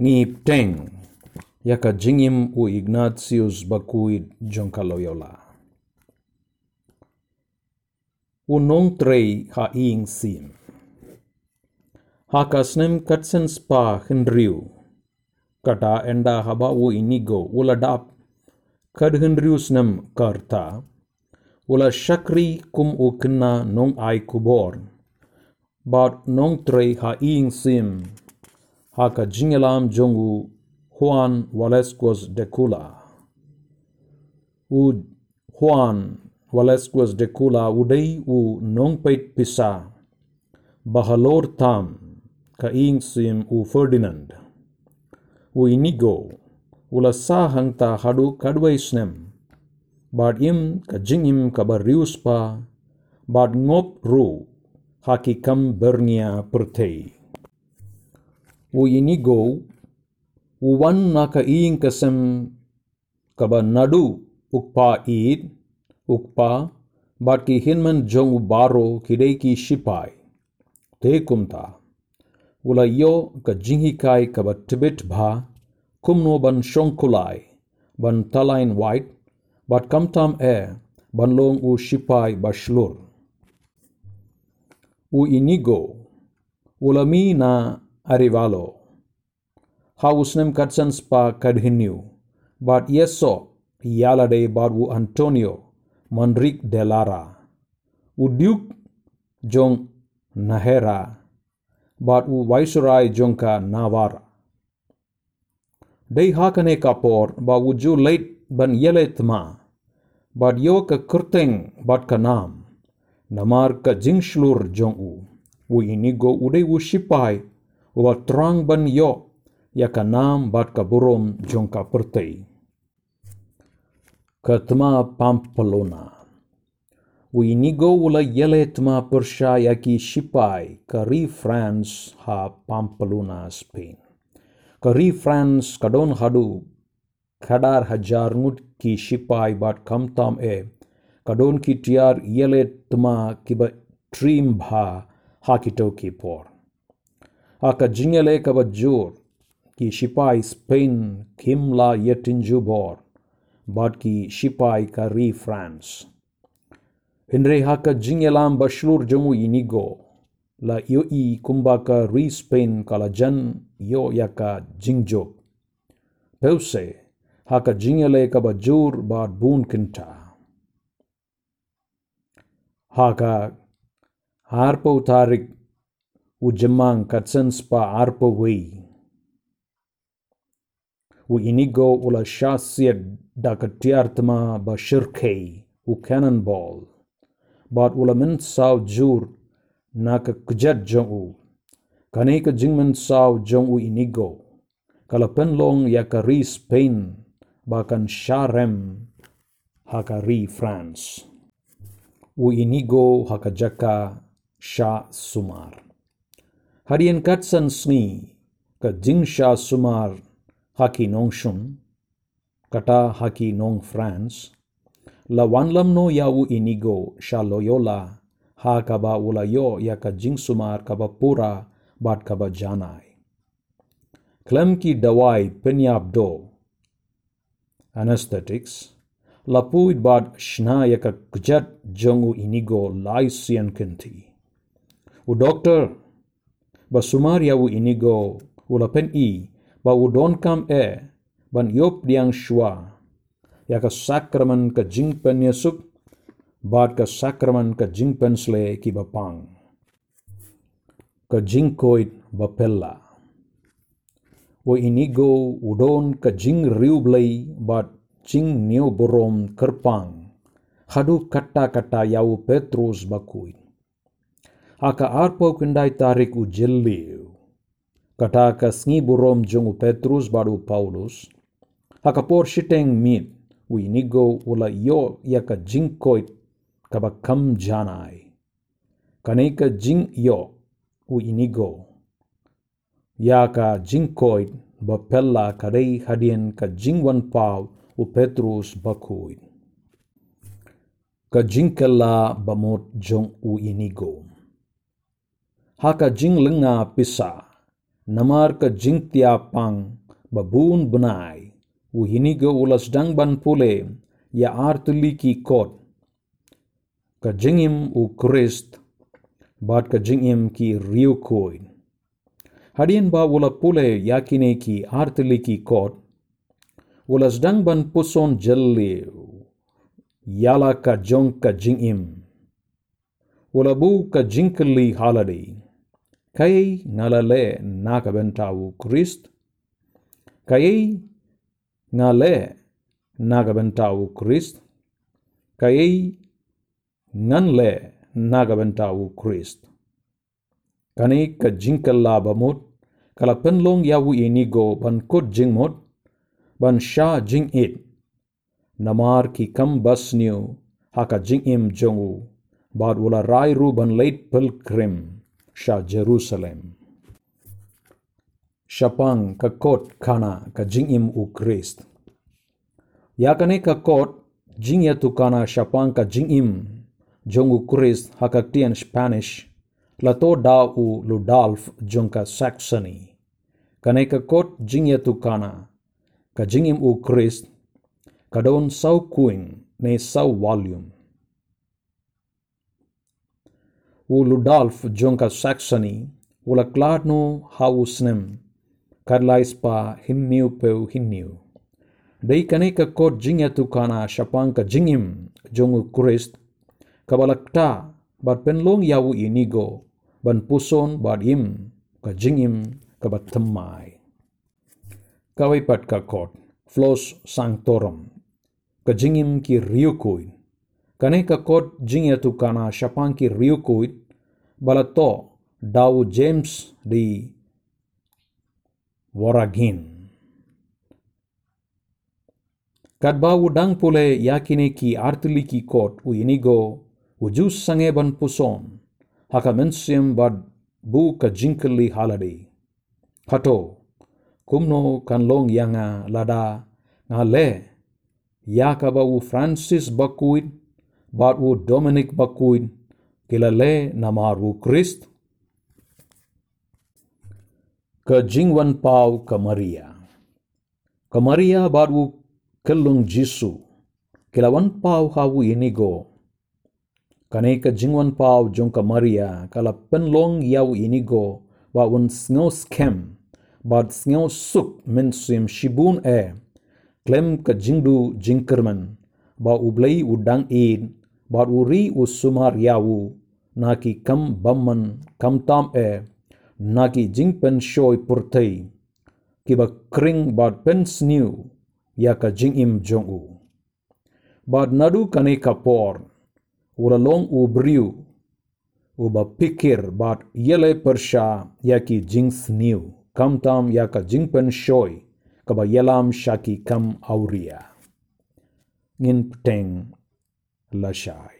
ngip teng yaka jingim u Ignatius bakui jongka Loyola. Unong trei ha ing sim. Haka snem katsen spa hendriu. Kata enda haba u inigo uladap kad hendriu snem karta. Ula shakri kum u kena nong ai kubor. But nong trei ha ing sim. Haka jingelam jongu Juan Valesquez de Cula. U Juan Valesquez de Cula udai u nongpait pisa. Bahalor tam ka sim u Ferdinand. U inigo ula sa hangta hadu kadwai snem. Bad im ka jingim ka barius pa. Bad ngop ru haki kam bernia pertei. Inigo u wan naka ing kasem kaba nadu ukpa id ukpa bat ki hinman jong baro kidei ki shipai te kumta ula yo ka jinghikai ka ba tibet bha kumno ban shongkulai ban talain white bat kamtam e ban long u shipai bashlur. U inigo ula mi na arivalo hausnem katsan spa kadhinu bat yeso yalade bat u antonio Manrik de Lara. Udyuk jong Nahera bat u Viceroy jongka Navara. Dei hakane kapor ba uju late ban yelet ma. Bat yo ka kurteng bat ka nam. Namar ka jingshlur jong u. U inigo udai u shipai. Wa trang ban yo ya ka nam bat ka burom jongka pertei. Katma Pampelona. Uinigo ula yele tma persha yaki shipai kari France ha Pampeluna Spain. Kari France kadon hadu kadar hajar ngut ki shipai bat kamtam e kadon ki tiar yele tma kiba trim bha hakito ki por. Jan yo yaka jingjo. Peuse haka jingele ka bajur bad bun kinta. Haka harpo tarik u spa arpo wei. U inigo ula shasiet dakatiartma bashirkei u cannonball. bat ulamin saw jur na ka kujat jong u kane ka jingman saw jong u inigo kala penlong ya ri Spain bakan sharem haka ri France u inigo haka jaka sha sumar harian katsan sni ka jing sha sumar haki nongshun kata haki nong France la wanlam no yawu inigo sha loyola ha kaba ula yo ya ka jingsumar kaba pura bat kaba janai. Klem ki dawai penyap do. Anesthetics. Lapuid bat shna ya ka kujat jongu inigo lai sian kenti. U doktor, ba sumar yawu inigo ula pen i ba don kam e ban yop diang shua. Ya ka sakramen ka jingpen yesuk bat ka sakramen ka jingpen sle ki bapang ka jingkoit bapella o inigo udon ka jing riublei jing neo borom kerpang hadu kata kata yau petrus bakui aka arpo kendai tarik u kata ka sngi borom jongu petrus baru paulus haka por shiteng mit winigo ula yo yaka jingkoit kaba kam janai. Kaneka jing yo winigo. Yaka jingkoit bapella kadei hadien ka jingwan pau u Petrus bakuit. Ka jingkela bamot jong u inigo. Haka jinglenga pisa namar ka jing pang babun benai. U hinigo ulas dang ban pule ya artuli ki kot. Ka jingim u Christ bat ka jingim ki riu koin hadian ba ula pule yakine ki artuli ki kot. Ulas dang ban puson jelli yala ka jong ka jingim ula bu ka jingkeli haladi Christ kani ka jinkalla bamut kala penlong yawu inigo ban kut jingmot ban sha jing it namar ki kam basniu haka jing im jongu bad wala rai ru ban late pilgrim sha Jerusalem Shapang ka kot kana ka jingim u Christ. Yakane ka kot jingya tu kana shapang ka jingim jong u Christ hakaktian Spanish lato da u Ludolf jong ka Saxony. Kane ka kot jingya tu kana ka jingim u Christ kadon sau kuing ne sau volume. U Ludolf jong ka Saxony ula kladno hausnem karlais pa hinniu peu hinniu. Dei kane ka kot jingya tu kana shapang ka jingim jongu kurist kabalakta bat penlong yawu inigo ban puson bat im ka jingim ka bat temai. Kawai pat ka kot flos sanctorum ka jingim ki riukui Kanehikakot zingetukana Shapanki Ryukuit balato Dow James di Waragin. Kad ba udang pule yakine ki artiliki kot u inigo ujus sange ban puson hakamensium bad bu kajinkali haladi. Hato kumno kanlong yanga lada ngale yakaba u Francis bakuit bad u Dominic bakuid kila le namaru Christ ke jingwan pau ke Maria. Ke Maria baru kelung Jisu. Kilawan pau hawu inigo. Kane ke jingwan pau jong ke Maria kala penlong yau inigo ba un sngo skem bad sngo suk mensim shibun e klem ke jingdu jingkerman ba ublei udang in ba uri usumar yawu naki kam bamman kam tam e nagi jingpen shoy purtei kiba kring bad pen sniu ya ka jingim jongu bad nadu kane kapor long u briu uba pikir bad yele persha ya ki jing sniu kam tam ya ka jingpen shoy kaba yelam shaki kam auria ngin pteng الأشاعرة